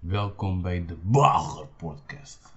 Welkom bij de Bager Podcast.